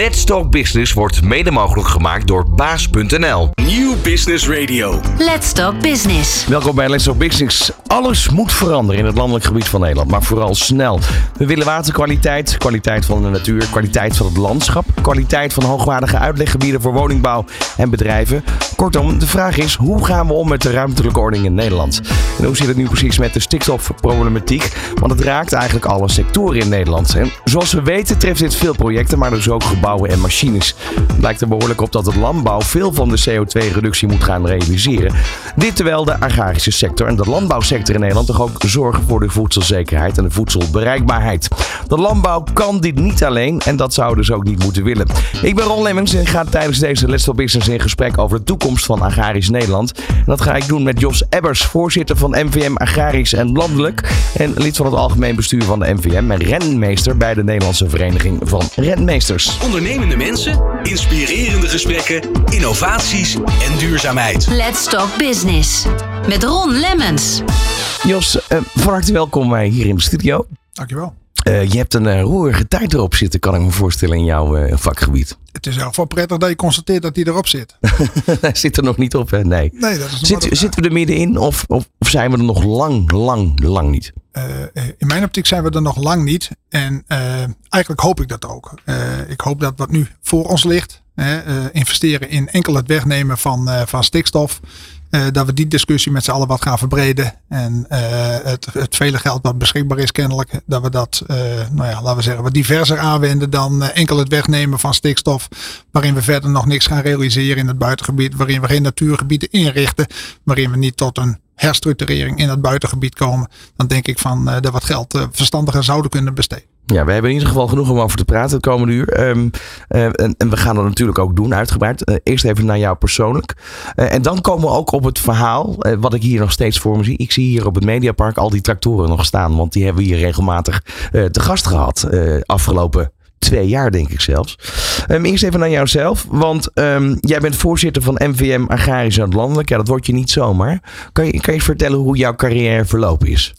Let's Talk Business wordt mede mogelijk gemaakt door baas.nl. Nieuw Business Radio. Let's Talk Business. Welkom bij Let's Talk Business. Alles moet veranderen in het landelijk gebied van Nederland, maar vooral snel. We willen waterkwaliteit, kwaliteit van de natuur, kwaliteit van het landschap, kwaliteit van hoogwaardige uitleggebieden voor woningbouw en bedrijven. Kortom, de vraag is hoe gaan we om met de ruimtelijke ordening in Nederland? En hoe zit het nu precies met de stikstofproblematiek? Want het raakt eigenlijk alle sectoren in Nederland. En zoals we weten treft dit veel projecten, maar dus ook gebouwen en machines. Het lijkt er behoorlijk op dat het landbouw veel van de CO2-reductie moet gaan realiseren. Dit terwijl de agrarische sector en de landbouwsector in Nederland toch ook zorgen voor de voedselzekerheid en de voedselbereikbaarheid. De landbouw kan dit niet alleen en dat zou dus ook niet moeten willen. Ik ben Ron Lemmens en ga tijdens deze Let's Talk Business in gesprek over de toekomst van agrarisch Nederland. En dat ga ik doen met Jos Ebbers, voorzitter van MVM Agrarisch en Landelijk en lid van het algemeen bestuur van de MVM en renmeester bij de Nederlandse Vereniging van Renmeesters. Ondernemende mensen, inspirerende gesprekken, innovaties en duurzaamheid. Let's Talk Business. Met Ron Lemmens. Jos, eh, van harte welkom eh, hier in de studio. Dankjewel. Eh, je hebt een roerige tijd erop zitten, kan ik me voorstellen, in jouw vakgebied. Het is geval prettig dat je constateert dat hij erop zit. Hij zit er nog niet op, hè? Nee. Nee, dat is Zit, zitten we er middenin of, of, of zijn we er nog lang, lang, lang niet? in mijn optiek zijn we er nog lang niet. En eigenlijk hoop ik dat ook. Ik hoop dat wat nu voor ons ligt, investeren in enkel het wegnemen van, van stikstof. Eh, dat we die discussie met z'n allen wat gaan verbreden. En eh, het, het vele geld wat beschikbaar is kennelijk. Dat we dat, eh, nou ja, laten we zeggen, wat diverser aanwenden dan enkel het wegnemen van stikstof. Waarin we verder nog niks gaan realiseren in het buitengebied. Waarin we geen natuurgebieden inrichten. Waarin we niet tot een herstructurering in het buitengebied komen. Dan denk ik van dat wat geld verstandiger zouden kunnen besteden. Ja, we hebben in ieder geval genoeg om over te praten het komende uur. Ehm, eh, en, we gaan dat natuurlijk ook doen, uitgebreid. Eh, eerst even naar jou persoonlijk. Eh, en dan komen we ook op het verhaal, wat ik hier nog steeds voor me zie. Ik zie hier op het Mediapark al die tractoren nog staan. Want die hebben we hier regelmatig te gast gehad. eh, afgelopen twee jaar, denk ik zelfs. Ehm, eerst even naar jouzelf. Want ehm, jij bent voorzitter van MVM Agrarisch en Landelijk. Ja, dat word je niet zomaar. Kan je, kan je vertellen hoe jouw carrière verlopen is?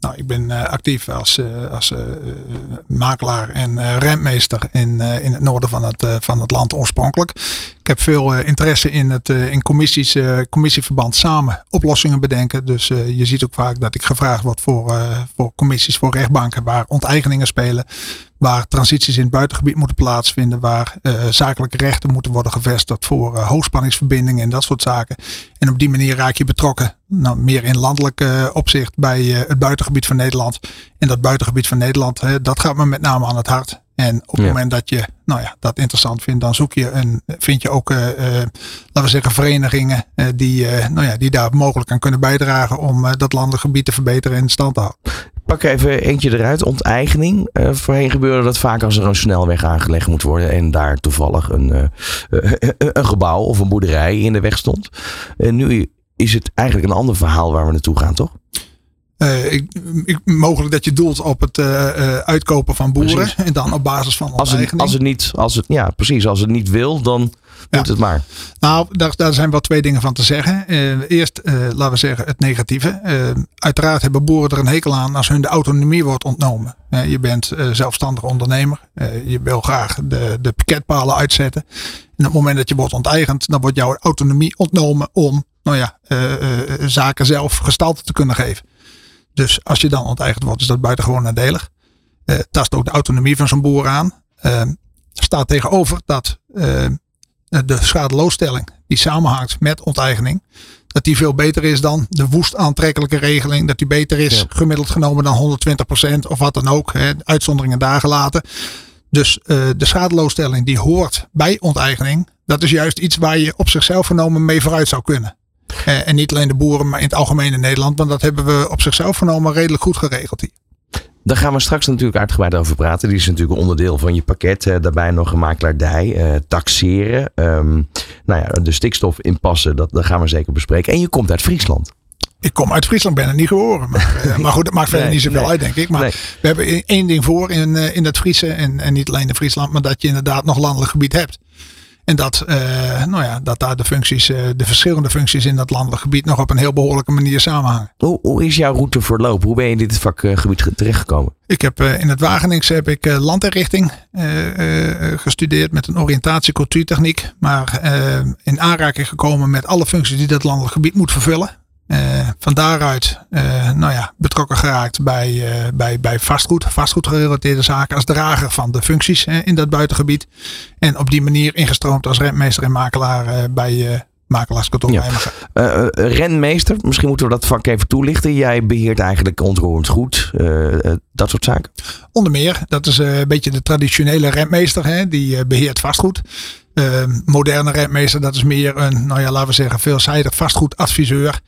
Nou, ik ben eh, actief als, eh, als eh, makelaar en rentmeester in, in het noorden van het, van het land oorspronkelijk. Ik heb veel interesse in, het, in commissies, commissieverband samen oplossingen bedenken. Dus je ziet ook vaak dat ik gevraagd word voor, voor commissies voor rechtbanken waar onteigeningen spelen. Waar transities in het buitengebied moeten plaatsvinden. Waar eh, zakelijke rechten moeten worden gevestigd voor eh, hoogspanningsverbindingen en dat soort zaken. En op die manier raak je betrokken. Nou, meer in landelijk eh, opzicht bij het buitengebied van Nederland. En dat buitengebied van Nederland, hè, dat gaat me met name aan het hart. En op het Ja. moment dat je nou ja, dat interessant vindt, dan zoek je een, vind je ook, eh, eh, laten we zeggen, verenigingen eh, die, nou ja, die daar mogelijk aan kunnen bijdragen om dat landelijk gebied te verbeteren en in stand te houden. Pak even eentje eruit. Onteigening. Voorheen gebeurde dat vaak als er een snelweg aangelegd moet worden. En daar toevallig een, een gebouw of een boerderij in de weg stond. En nu is het eigenlijk een ander verhaal waar we naartoe gaan, toch? Eh, ik, ik, mogelijk dat je doelt op het eh, eh, uitkopen van boeren Precies. en dan op basis van Als het, als het niet, als het, ja, precies. Als het niet wil, dan moet het maar. Nou, daar, daar zijn wel twee dingen van te zeggen. Eerst, laten we zeggen, het negatieve. Uiteraard hebben boeren er een hekel aan als hun de autonomie wordt ontnomen. Je bent zelfstandig ondernemer. Je wil graag de, de piketpalen uitzetten. En op het moment dat je wordt onteigend, dan wordt jouw autonomie ontnomen om nou ja, zaken zelf gestalte te kunnen geven. Dus als je dan onteigend wordt, is dat buitengewoon nadelig. Eh tast ook de autonomie van zo'n boer aan. Er staat tegenover dat eh, de schadeloosstelling die samenhangt met onteigening, dat die veel beter is dan de woest aantrekkelijke regeling. Dat die beter is Ja. gemiddeld genomen dan 120% of wat dan ook. Hè, uitzonderingen daar gelaten. Dus de schadeloosstelling die hoort bij onteigening. Dat is juist iets waar je op zichzelf genomen mee vooruit zou kunnen. Eh, en niet alleen de boeren, maar in het algemeen in Nederland. Want dat hebben we op zichzelf genomen redelijk goed geregeld hier. Daar gaan we straks natuurlijk uitgebreid over praten. Die is natuurlijk onderdeel van je pakket. Eh, daarbij nog een makelaardij, eh, taxeren. ehm, nou ja, de stikstof inpassen, dat, dat gaan we zeker bespreken. En je komt uit Friesland. Ik kom uit Friesland, ben er niet geboren. Maar, eh, maar goed, dat maakt verder Nee, niet zoveel nee. uit, denk ik. Maar we hebben één- ding voor in, in het Friese. En, en niet alleen in Friesland, maar dat je inderdaad nog landelijk gebied hebt. En dat, nou ja, dat daar de functies, de verschillende functies in dat landelijk gebied nog op een heel behoorlijke manier samenhangen. Hoe, hoe is jouw route verlopen? Hoe ben je in dit vakgebied terechtgekomen? Ik heb in het Wageningse heb ik landinrichting gestudeerd met een oriëntatie cultuurtechniek. Maar in aanraking gekomen met alle functies die dat landelijk gebied moet vervullen. Uh, van daaruit uh, nou ja, betrokken geraakt bij, uh, bij, bij vastgoed, vastgoedgerelateerde zaken als drager van de functies in dat buitengebied. En op die manier ingestroomd als rentmeester en makelaar bij makelaarskantoor ja. rentmeester, misschien moeten we dat vak even toelichten. Jij beheert eigenlijk ontroerend goed, dat soort zaken. Onder meer, dat is een beetje de traditionele rentmeester, hè, die beheert vastgoed. Moderne rentmeester, dat is meer een, nou ja, laten we zeggen, veelzijdig vastgoedadviseur.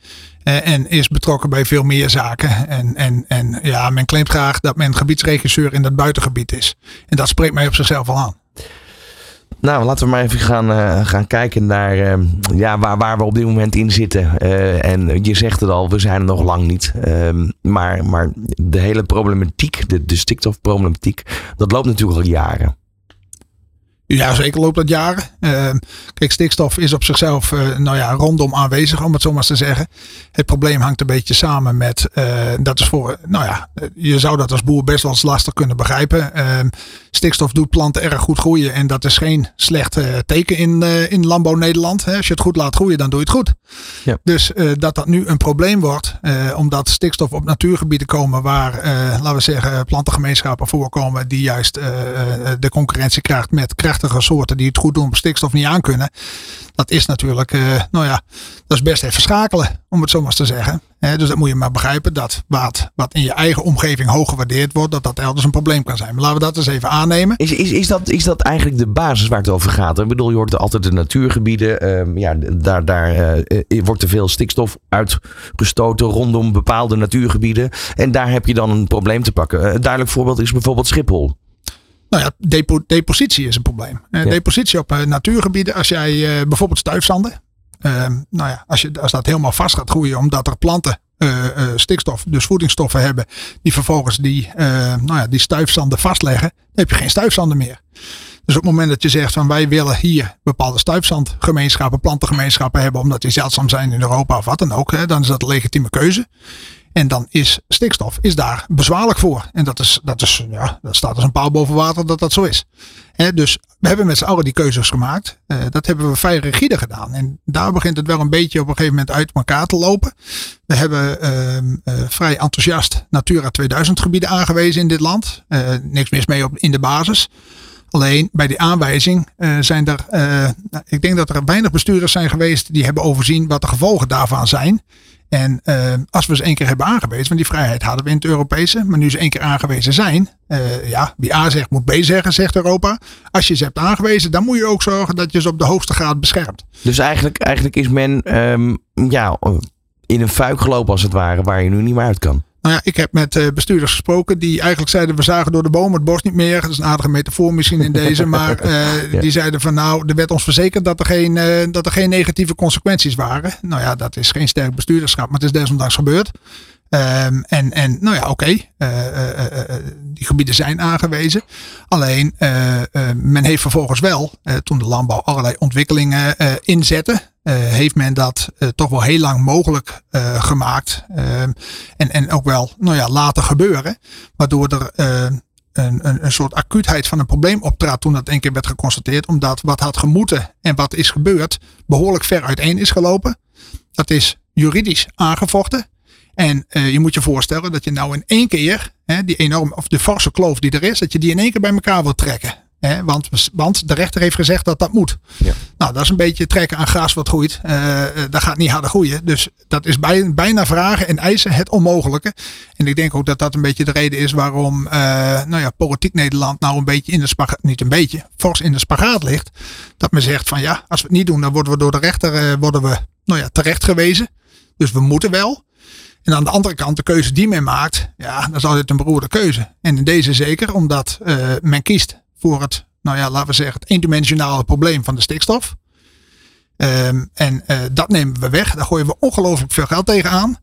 Eh, en is betrokken bij veel meer zaken. En, en, en ja, men claimt graag dat men gebiedsregisseur in dat buitengebied is. En dat spreekt mij op zichzelf al aan. Nou, laten we maar even gaan, uh, gaan kijken naar uh, ja, waar, waar we op dit moment in zitten. Uh, en je zegt het al, we zijn er nog lang niet. Ehm, maar, maar de hele problematiek, de, de stikstofproblematiek, dat loopt natuurlijk al jaren. Ja, zeker loopt dat jaren. Uh, kijk, stikstof is op zichzelf uh, nou ja, rondom aanwezig, om het zo maar te zeggen. Het probleem hangt een beetje samen met, uh, dat is voor, nou ja, je zou dat als boer best wel eens lastig kunnen begrijpen. Stikstof doet planten erg goed groeien en dat is geen slecht teken in, in landbouw Nederland. Hè. Als je het goed laat groeien, dan doe je het goed. Ja. Dus dat dat nu een probleem wordt, omdat stikstof op natuurgebieden komen waar, laten we zeggen, plantengemeenschappen voorkomen die juist de concurrentie krijgt met kracht soorten die het goed doen op stikstof niet aankunnen. Dat is natuurlijk, uh, nou ja, dat is best even schakelen, om het zo maar te zeggen. dus dat moet je maar begrijpen, dat wat, wat in je eigen omgeving hoog gewaardeerd wordt, dat dat elders een probleem kan zijn. Maar laten we dat eens even aannemen. Is, is, is, dat, is dat eigenlijk de basis waar het over gaat? Ik bedoel, je hoort altijd de natuurgebieden, uh, ja, daar, daar uh, wordt te veel stikstof uitgestoten rondom bepaalde natuurgebieden. En daar heb je dan een probleem te pakken. Een duidelijk voorbeeld is bijvoorbeeld Schiphol. Nou ja, depo depositie is een probleem. Uh, Depositie op uh, natuurgebieden, als jij uh, bijvoorbeeld stuifzanden. Ehm, nou ja, als, je, als dat helemaal vast gaat groeien, omdat er planten stikstof, dus voedingsstoffen hebben, die vervolgens die, nou ja, die stuifzanden vastleggen, dan heb je geen stuifzanden meer. Dus op het moment dat je zegt van wij willen hier bepaalde stuifzandgemeenschappen, plantengemeenschappen hebben, omdat die zeldzaam zijn in Europa of wat dan ook, hè, dan is dat een legitieme keuze. En dan is stikstof is daar bezwaarlijk voor. En dat, is, dat, is, ja, dat staat als een paal boven water dat dat zo is. dus we hebben met z'n allen die keuzes gemaakt. Uh, dat hebben we vrij rigide gedaan. En daar begint het wel een beetje op een gegeven moment uit elkaar te lopen. We hebben uh, uh, vrij enthousiast Natura 2000 gebieden aangewezen in dit land. Eh, niks mis mee op, in de basis. Alleen bij die aanwijzing zijn er, uh, ik denk dat er weinig bestuurders zijn geweest die hebben overzien wat de gevolgen daarvan zijn. En uh, als we ze één keer hebben aangewezen, want die vrijheid hadden we in het Europese, maar nu ze één keer aangewezen zijn, uh, ja, wie A zegt moet B zeggen, zegt Europa. Als je ze hebt aangewezen, dan moet je ook zorgen dat je ze op de hoogste graad beschermt. Dus eigenlijk, eigenlijk is men um, ja, in een fuik gelopen als het ware, waar je nu niet meer uit kan. Nou ja, ik heb met uh, bestuurders gesproken die eigenlijk zeiden: we zagen door de boom het bos niet meer. Dat is een aardige metafoor misschien in deze. Maar uh, ja. die zeiden van nou, er werd ons verzekerd dat er, geen, uh, dat er geen negatieve consequenties waren. Nou ja, dat is geen sterk bestuurderschap, maar het is desondanks gebeurd. Um, en, en nou ja, oké, okay, die gebieden zijn aangewezen. Alleen, men heeft vervolgens wel, toen de landbouw allerlei ontwikkelingen inzette, uh, heeft men dat uh, toch wel heel lang mogelijk uh, gemaakt. en, en ook wel nou ja, laten gebeuren. Waardoor er een, een, een soort acuutheid van een probleem optrad toen dat één keer werd geconstateerd. Omdat wat had gemoeten en wat is gebeurd behoorlijk ver uiteen is gelopen. Dat is juridisch aangevochten. En je moet je voorstellen dat je nou in één keer hè, die enorm, of de forse kloof die er is, dat je die in één keer bij elkaar wil trekken. Hè, want, want de rechter heeft gezegd dat dat moet. Ja. Nou, dat is een beetje trekken aan gras wat groeit. Uh, dat gaat niet harder groeien. Dus dat is bij, bijna vragen en eisen het onmogelijke. En ik denk ook dat dat een beetje de reden is waarom uh, nou ja, politiek Nederland nou een beetje in de spagaat, niet een beetje, fors in de spagaat ligt. Dat men zegt van ja, als we het niet doen, dan worden we door de rechter uh, worden we, nou ja, terecht gewezen. Dus we moeten wel. En aan de andere kant, de keuze die men maakt, ja, dat is altijd een beroerde keuze. En in deze zeker, omdat men kiest voor het, nou ja, laten we zeggen, het eendimensionale probleem van de stikstof. Um, en uh, dat nemen we weg. Daar gooien we ongelooflijk veel geld tegenaan.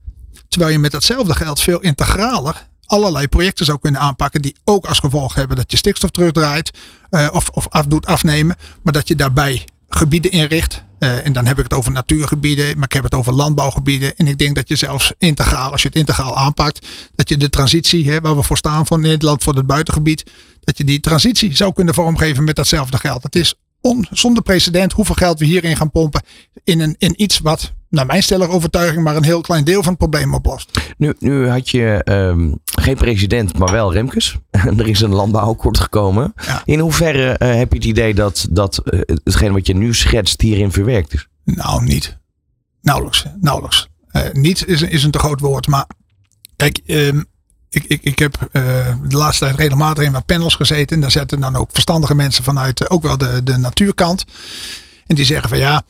Terwijl je met datzelfde geld veel integraler allerlei projecten zou kunnen aanpakken die ook als gevolg hebben dat je stikstof terugdraait uh, of, of doet afnemen. Maar dat je daarbij gebieden inricht. Uh, en dan heb ik het over natuurgebieden, maar ik heb het over landbouwgebieden. En ik denk dat je zelfs integraal, als je het integraal aanpakt, dat je de transitie, hè, waar we voor staan van Nederland voor het buitengebied, dat je die transitie zou kunnen vormgeven met datzelfde geld. Het is on, zonder precedent hoeveel geld we hierin gaan pompen in, een, in iets wat, naar mijn stellige overtuiging, maar een heel klein deel van het probleem oplost. Nu, nu had je um, geen president, maar wel Remkes. er is een landbouwakkoord gekomen. Ja. In hoeverre uh, heb je het idee dat, dat uh, hetgeen wat je nu schetst hierin verwerkt is? Nou, niet. Nauwelijks. Nauwelijks. Uh, niet is, is een te groot woord, maar kijk, um, ik, ik, ik heb uh, de laatste tijd regelmatig in wat panels gezeten. En daar zetten dan ook verstandige mensen vanuit uh, ook wel de, de natuurkant. En die zeggen van ja,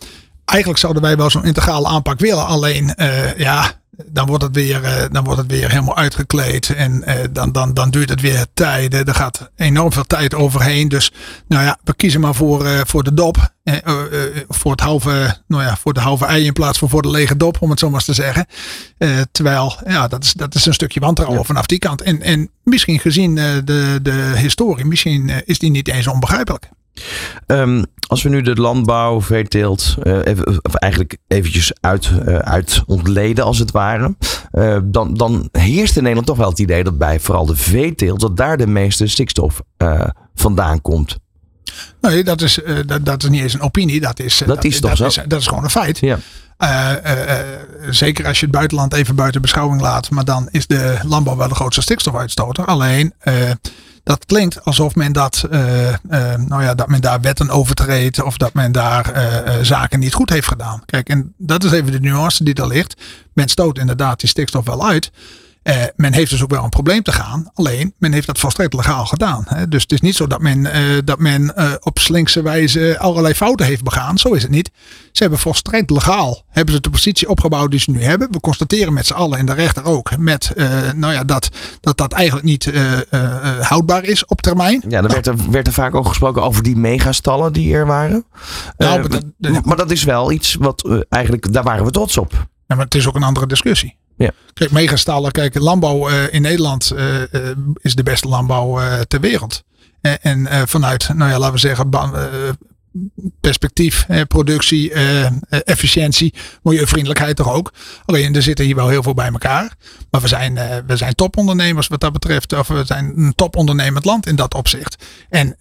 eigenlijk zouden wij wel zo'n integrale aanpak willen. Alleen uh, ja, dan wordt het weer, uh, dan wordt het weer helemaal uitgekleed. En uh, dan, dan, dan duurt het weer tijden. Er gaat enorm veel tijd overheen. Dus nou ja, we kiezen maar voor, uh, voor de dop. voor, het halve, nou ja, voor de halve ei in plaats van voor de lege dop, om het zo maar eens te zeggen. terwijl, ja, dat is, dat is een stukje wantrouwen ja. vanaf die kant. En, en misschien gezien de, de historie, misschien is die niet eens onbegrijpelijk. Um, als we nu de landbouw, veeteelt, uh, even, eigenlijk eventjes uit, uh, uit ontleden als het ware. Uh, dan, dan heerst in Nederland toch wel het idee dat bij vooral de veeteelt, dat daar de meeste stikstof vandaan komt. Nee, dat is, dat, dat is niet eens een opinie. Dat is, dat, dat is toch dat zo? Is, dat is gewoon een feit. Ja. zeker als je het buitenland even buiten beschouwing laat. Maar dan is de landbouw wel de grootste stikstofuitstoter. Alleen dat klinkt alsof men dat, uh, uh, nou ja, dat men daar wetten overtreedt of dat men daar uh, zaken niet goed heeft gedaan. Kijk, en dat is even de nuance die er ligt. Men stoot inderdaad die stikstof wel uit. Uh, men heeft dus ook wel een probleem te gaan. Alleen, men heeft dat volstrekt legaal gedaan. Hè? Dus het is niet zo dat men, uh, dat men uh, op slinkse wijze allerlei fouten heeft begaan. Zo is het niet. Ze hebben volstrekt legaal hebben ze de positie opgebouwd die ze nu hebben. We constateren met z'n allen en de rechter ook. Met, nou ja, dat, dat dat eigenlijk niet houdbaar is op termijn. Ja, dan werd er, werd er vaak ook gesproken over die megastallen die er waren. Nou, maar, dat, maar dat is wel iets wat eigenlijk, daar waren we trots op. Ja, maar het is ook een andere discussie. Ja. Kijk, megastallen. Kijk, landbouw uh, in Nederland uh, uh, is de beste landbouw ter wereld. en vanuit, nou ja, laten we zeggen, perspectief, eh, productie, eh, efficiëntie, milieuvriendelijkheid toch ook. Alleen er zitten hier wel heel veel bij elkaar. Maar we zijn, eh, we zijn topondernemers wat dat betreft. Of we zijn een topondernemend land in dat opzicht. En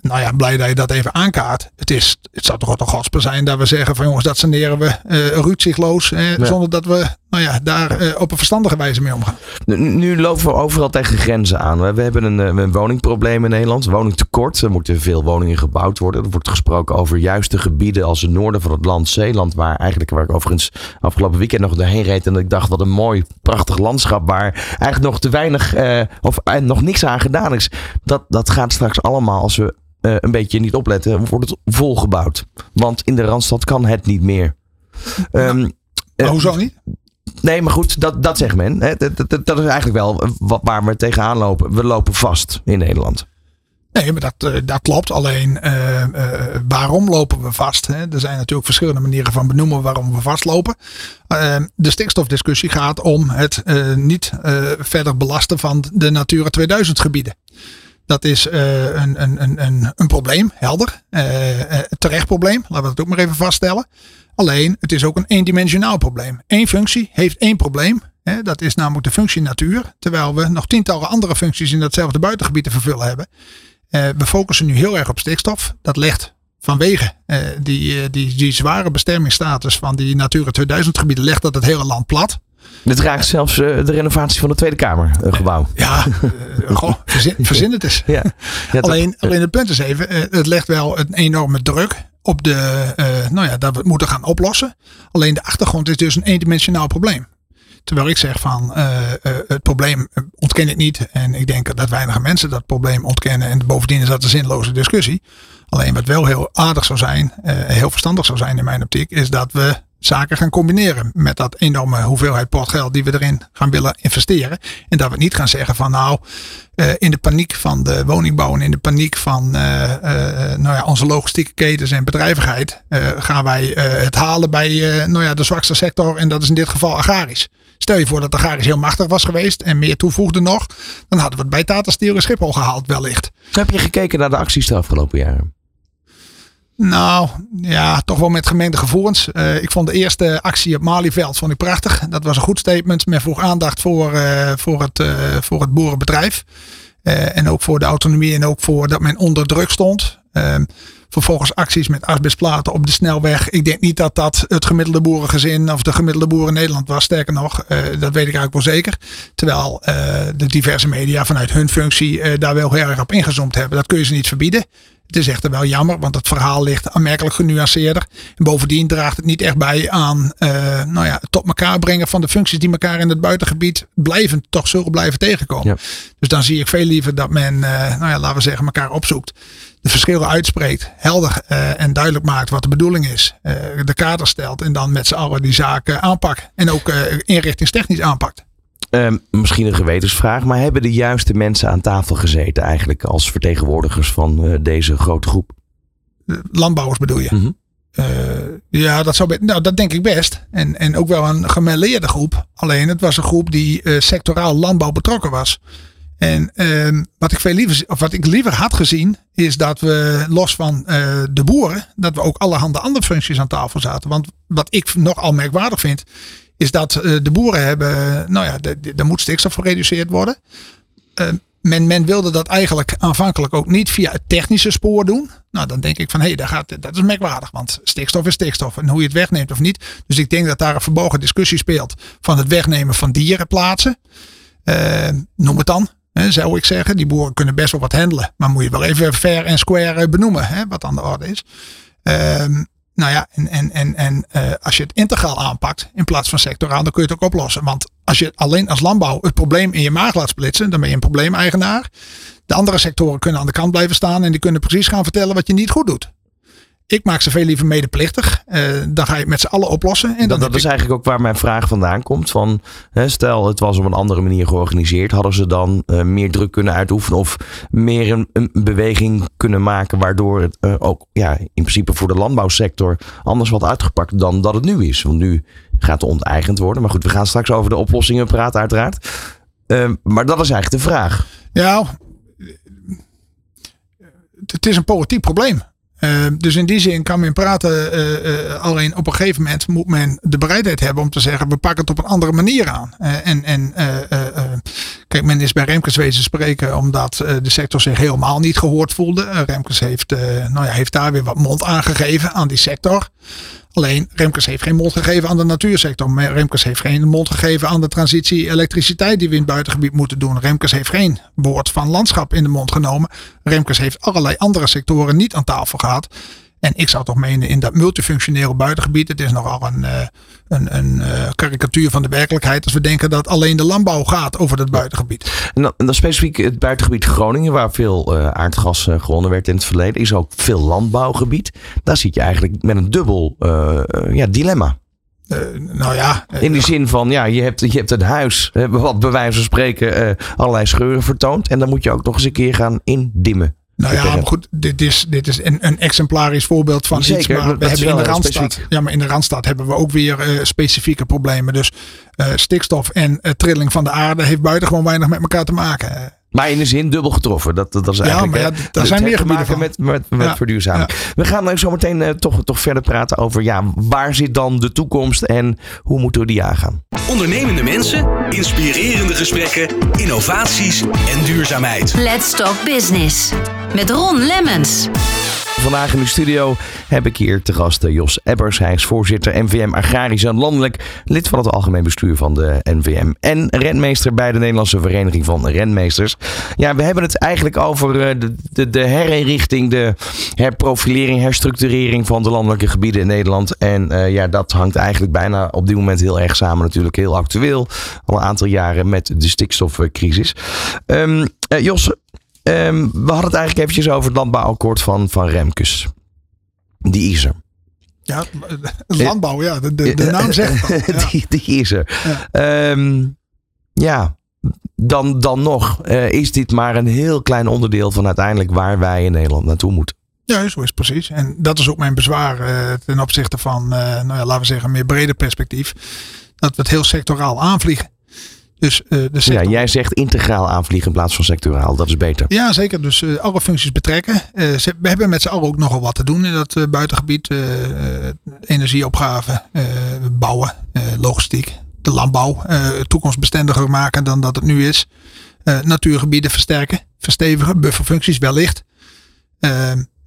nou ja, blij dat je dat even aankaart. Het, is, het zou toch ook een gasper zijn dat we zeggen van jongens, dat saneren we uh, ruutzichtloos. Ja. Zonder dat we nou ja, daar op een verstandige wijze mee omgaan. Nu, nu lopen we overal tegen grenzen aan. We hebben een, een woningprobleem in Nederland. Woningtekort. Er moeten veel woningen gebouwd worden. Er wordt gesproken over juiste gebieden als het noorden van het land, Zeeland, waar eigenlijk waar ik overigens afgelopen weekend nog doorheen reed en ik dacht wat een mooi, prachtig landschap waar eigenlijk nog te weinig uh, of uh, nog niks aan gedaan is. Dat, dat gaat straks allemaal als we een beetje niet opletten, wordt het volgebouwd. Want in de Randstad kan het niet meer. Um, maar hoezo niet? Nee, maar goed, dat, dat zegt men. Hè. Dat, dat, is eigenlijk wel wat, waar we tegenaan lopen. We lopen vast in Nederland. Nee, maar dat, uh, dat klopt. Alleen uh, uh, waarom lopen we vast? Hè? Er zijn natuurlijk verschillende manieren van benoemen waarom we vastlopen. de stikstofdiscussie gaat om het niet verder belasten van de Natura 2000 gebieden. Dat is een, een, een, een, probleem, helder. terecht probleem, laten we dat ook maar even vaststellen. Alleen, het is ook een eendimensionaal probleem. Eén functie heeft één probleem. Hè? Dat is namelijk de functie natuur. Terwijl we nog tientallen andere functies in datzelfde buitengebied te vervullen hebben. Uh, we focussen nu heel erg op stikstof. Dat ligt vanwege uh, die, uh, die, die zware bestemmingsstatus van die Natura 2000 gebieden, legt dat het hele land plat. Dit raakt zelfs de renovatie van de Tweede Kamer gebouw. Ja, goh, verzin, verzin het eens. Ja. alleen, alleen het punt is even, het legt wel een enorme druk op de, nou ja, dat we het moeten gaan oplossen. Alleen de achtergrond is dus een eendimensionaal probleem. Terwijl ik zeg van uh, uh, het probleem ontken ik niet. En ik denk dat weinige mensen dat probleem ontkennen. En bovendien is dat een zinloze discussie. Alleen wat wel heel aardig zou zijn, heel verstandig zou zijn in mijn optiek, is dat we zaken gaan combineren met dat enorme hoeveelheid potgeld die we erin gaan willen investeren. En dat we niet gaan zeggen van nou, uh, in de paniek van de woningbouw en in de paniek van uh, uh, nou ja, onze logistieke ketens en bedrijvigheid gaan wij het halen bij nou ja, de zwakste sector en dat is in dit geval agrarisch. Stel je voor dat agrarisch heel machtig was geweest en meer toevoegde nog, dan hadden we het bij Tata Steel en Schiphol gehaald wellicht. Heb je gekeken naar de acties de afgelopen jaren? Nou, ja, toch wel met gemengde gevoelens. Uh, ik vond de eerste actie op Malieveld vond ik prachtig. Dat was een goed statement. Men vroeg aandacht voor, uh, voor, het, uh, voor het boerenbedrijf. en ook voor de autonomie en ook voor dat men onder druk stond. Ehm, vervolgens acties met asbestplaten op de snelweg. Ik denk niet dat dat het gemiddelde boerengezin of de gemiddelde boer in Nederland was. Sterker nog, dat weet ik eigenlijk wel zeker. Terwijl de diverse media vanuit hun functie daar wel heel erg op ingezoomd hebben. Dat kun je ze niet verbieden. Het is echter wel jammer, want het verhaal ligt aanmerkelijk genuanceerder. En bovendien draagt het niet echt bij aan uh, nou ja, het tot elkaar brengen van de functies die elkaar in het buitengebied blijven, toch zullen blijven tegenkomen. Ja. Dus dan zie ik veel liever dat men, uh, nou ja, laten we zeggen, elkaar opzoekt. De verschillen uitspreekt, helder uh, en duidelijk maakt wat de bedoeling is. de kader stelt en dan met z'n allen die zaken aanpakt. En ook inrichtingstechnisch aanpakt. Um, misschien een gewetensvraag, maar hebben de juiste mensen aan tafel gezeten eigenlijk als vertegenwoordigers van uh, deze grote groep? Landbouwers bedoel je? Mm -hmm. uh, ja, dat, zou nou, dat denk ik best. En, en ook wel een gemêleerde groep. Alleen het was een groep die uh, sectoraal landbouw betrokken was. En ehm, wat ik veel liever, of wat ik liever had gezien, is dat we los van de boeren, dat we ook allerhande andere functies aan tafel zaten. Want wat ik nogal merkwaardig vind, is dat uh, de boeren hebben, nou ja, er moet stikstof gereduceerd worden. Uh, men, men wilde dat eigenlijk aanvankelijk ook niet via het technische spoor doen. Nou, dan denk ik van hé, hey, dat, dat is merkwaardig. Want stikstof is stikstof. En hoe je het wegneemt of niet. Dus ik denk dat daar een verbogen discussie speelt van het wegnemen van dierenplaatsen. Uh, noem het dan. Hè, zou ik zeggen. Die boeren kunnen best wel wat handelen. Maar moet je wel even fair en square benoemen. Hè, wat aan de orde is. Uh, nou ja, en, en, en, en uh, als je het integraal aanpakt in plaats van sectoraal, dan kun je het ook oplossen. Want als je alleen als landbouw het probleem in je maag laat splitsen, dan ben je een probleemeigenaar. De andere sectoren kunnen aan de kant blijven staan en die kunnen precies gaan vertellen wat je niet goed doet. Ik maak ze veel liever medeplichtig. Uh, dan ga je het met z'n allen oplossen. En dat, dat is eigenlijk ook waar mijn vraag vandaan komt. Van, hè, stel, het was op een andere manier georganiseerd. Hadden ze dan uh, meer druk kunnen uitoefenen? Of meer een, een beweging kunnen maken. Waardoor het uh, ook ja, in principe voor de landbouwsector anders wat uitgepakt dan dat het nu is. Want nu gaat het onteigend worden. Maar goed, we gaan straks over de oplossingen praten uiteraard. maar dat is eigenlijk de vraag. Ja, het is een politiek probleem. Uh, dus in die zin kan men praten. Uh, uh, alleen op een gegeven moment moet men de bereidheid hebben om te zeggen: we pakken het op een andere manier aan. en en kijk, men is bij Remkes wezen spreken omdat de sector zich helemaal niet gehoord voelde. Remkes heeft, nou ja, heeft daar weer wat mond aangegeven aan die sector. Alleen Remkes heeft geen mond gegeven aan de natuursector. Remkes heeft geen mond gegeven aan de transitie elektriciteit die we in het buitengebied moeten doen. Remkes heeft geen woord van landschap in de mond genomen. Remkes heeft allerlei andere sectoren niet aan tafel gehad. En ik zou toch menen in dat multifunctionele buitengebied. Het is nogal een, uh, een, een uh, karikatuur van de werkelijkheid. Als we denken dat alleen de landbouw gaat over dat buitengebied. En dan, en dan specifiek het buitengebied Groningen. Waar veel uh, aardgas gewonnen werd in het verleden. Is ook veel landbouwgebied. Daar zit je eigenlijk met een dubbel ja, dilemma. Uh, nou ja. Uh, in die zin van, ja, je hebt, je hebt een huis, wat bij wijze van spreken uh, allerlei scheuren vertoont. En dan moet je ook nog eens een keer gaan indimmen. Nou ja, maar goed, dit is, dit is een, een exemplarisch voorbeeld van Zeker, iets. Maar we hebben in de Randstad. Ja, maar in de Randstad hebben we ook weer uh, specifieke problemen. Dus uh, stikstof en uh, trilling van de aarde heeft buitengewoon weinig met elkaar te maken. Maar in de zin dubbel getroffen. Dat, dat is eigenlijk. Ja, maar ja, daar zijn meer te maken met, met, met ja, verduurzaming. Ja. We gaan nou zo meteen uh, toch, toch verder praten over ja, waar zit dan de toekomst en hoe moeten we die aangaan? Ondernemende mensen, inspirerende gesprekken, innovaties en duurzaamheid. Let's Talk Business met Ron Lemmens. Vandaag in de studio heb ik hier te gast Jos Ebbers. Hij is voorzitter NVM Agrarisch en Landelijk, lid van het algemeen bestuur van de NVM en renmeester bij de Nederlandse Vereniging van Renmeesters. Ja, we hebben het eigenlijk over de, de, de herinrichting, de herprofilering, herstructurering van de landelijke gebieden in Nederland. En uh, ja, dat hangt eigenlijk bijna op dit moment heel erg samen, natuurlijk heel actueel. Al een aantal jaren met de stikstofcrisis. Uh, Jos, Um, we hadden het eigenlijk eventjes over het landbouwakkoord van, van Remkes. Die is er. Ja, landbouw, ja. De, de, de naam zegt dat. Ja. die, die is er. Ja, um, ja dan, dan nog uh, is dit maar een heel klein onderdeel van uiteindelijk waar wij in Nederland naartoe moeten. Ja, zo is het precies. En dat is ook mijn bezwaar uh, ten opzichte van, uh, nou ja, laten we zeggen, een meer breder perspectief. Dat we het heel sectoraal aanvliegen. Dus, uh, de sector... Ja, jij zegt integraal aanvliegen in plaats van sectoraal. Dat is beter. Ja, zeker. Dus uh, alle functies betrekken. Uh, we hebben met z'n allen ook nogal wat te doen in dat buitengebied. energieopgave, bouwen, logistiek, de landbouw toekomstbestendiger maken dan dat het nu is. natuurgebieden versterken, verstevigen, bufferfuncties wellicht.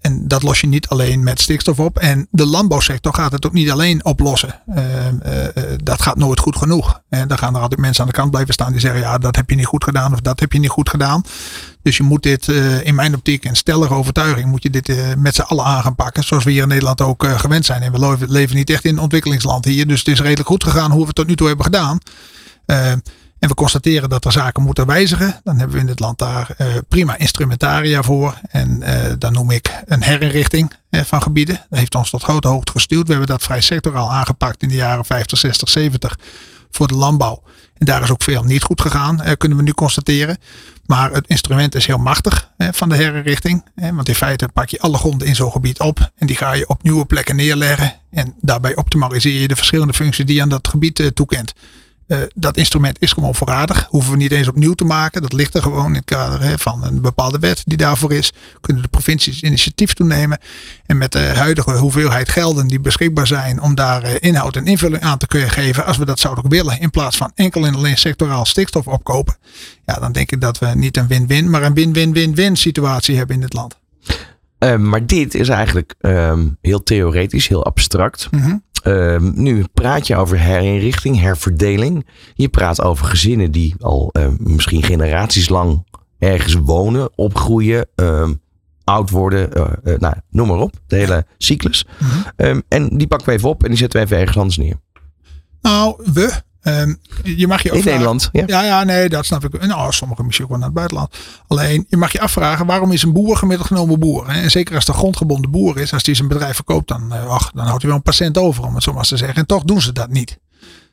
Ehm, en dat los je niet alleen met stikstof op. En de landbouwsector gaat het ook niet alleen oplossen. Uh, uh, dat gaat nooit goed genoeg. En dan gaan er altijd mensen aan de kant blijven staan die zeggen: ja, dat heb je niet goed gedaan of dat heb je niet goed gedaan. Dus je moet dit uh, in mijn optiek en stellige overtuiging moet je dit met z'n allen aan gaan pakken. Zoals we hier in Nederland ook gewend zijn. En we leven niet echt in een ontwikkelingsland hier. Dus het is redelijk goed gegaan hoe we het tot nu toe hebben gedaan. En we constateren dat er zaken moeten wijzigen. Dan hebben we in dit land daar uh, prima instrumentaria voor. En uh, dan noem ik een herinrichting uh, van gebieden. Dat heeft ons tot grote hoogte gestuurd. We hebben dat vrij sectoraal aangepakt in de jaren 50, 60, 70 voor de landbouw. En daar is ook veel niet goed gegaan, kunnen we nu constateren. Maar het instrument is heel machtig van de herinrichting. Want in feite pak je alle gronden in zo'n gebied op. En die ga je op nieuwe plekken neerleggen. En daarbij optimaliseer je de verschillende functies die je aan dat gebied toekent. Uh, dat instrument is gewoon voorradig. Hoeven we niet eens opnieuw te maken. Dat ligt er gewoon in het kader hè, van een bepaalde wet die daarvoor is. Kunnen de provincies initiatief toenemen. En met de huidige hoeveelheid gelden die beschikbaar zijn om daar uh, inhoud en invulling aan te kunnen geven. Als we dat zouden willen. In plaats van enkel en alleen sectoraal stikstof opkopen. Ja, dan denk ik dat we niet een win-win, maar een win-win-win-win situatie hebben in dit land. Uh, maar dit is eigenlijk um, heel theoretisch, heel abstract. Mm -hmm. Uh, nu praat je over herinrichting, herverdeling. Je praat over gezinnen die al uh, misschien generaties lang ergens wonen, opgroeien, uh, oud worden, uh, nou, noem maar op. De hele cyclus. Mm -hmm. en die pakken we even op en die zetten we even ergens anders neer. Nou, we. Um, je mag je In Nederland, ja. ja. Ja, nee, dat snap ik. Nou, sommigen misschien ook wel naar het buitenland. Alleen, je mag je afvragen, waarom is een boer gemiddeld genomen boer? En zeker als de grondgebonden boer is, als die zijn bedrijf verkoopt, dan, uh, ach, dan houdt hij wel een patiënt over, om het zo maar te zeggen. En toch doen ze dat niet.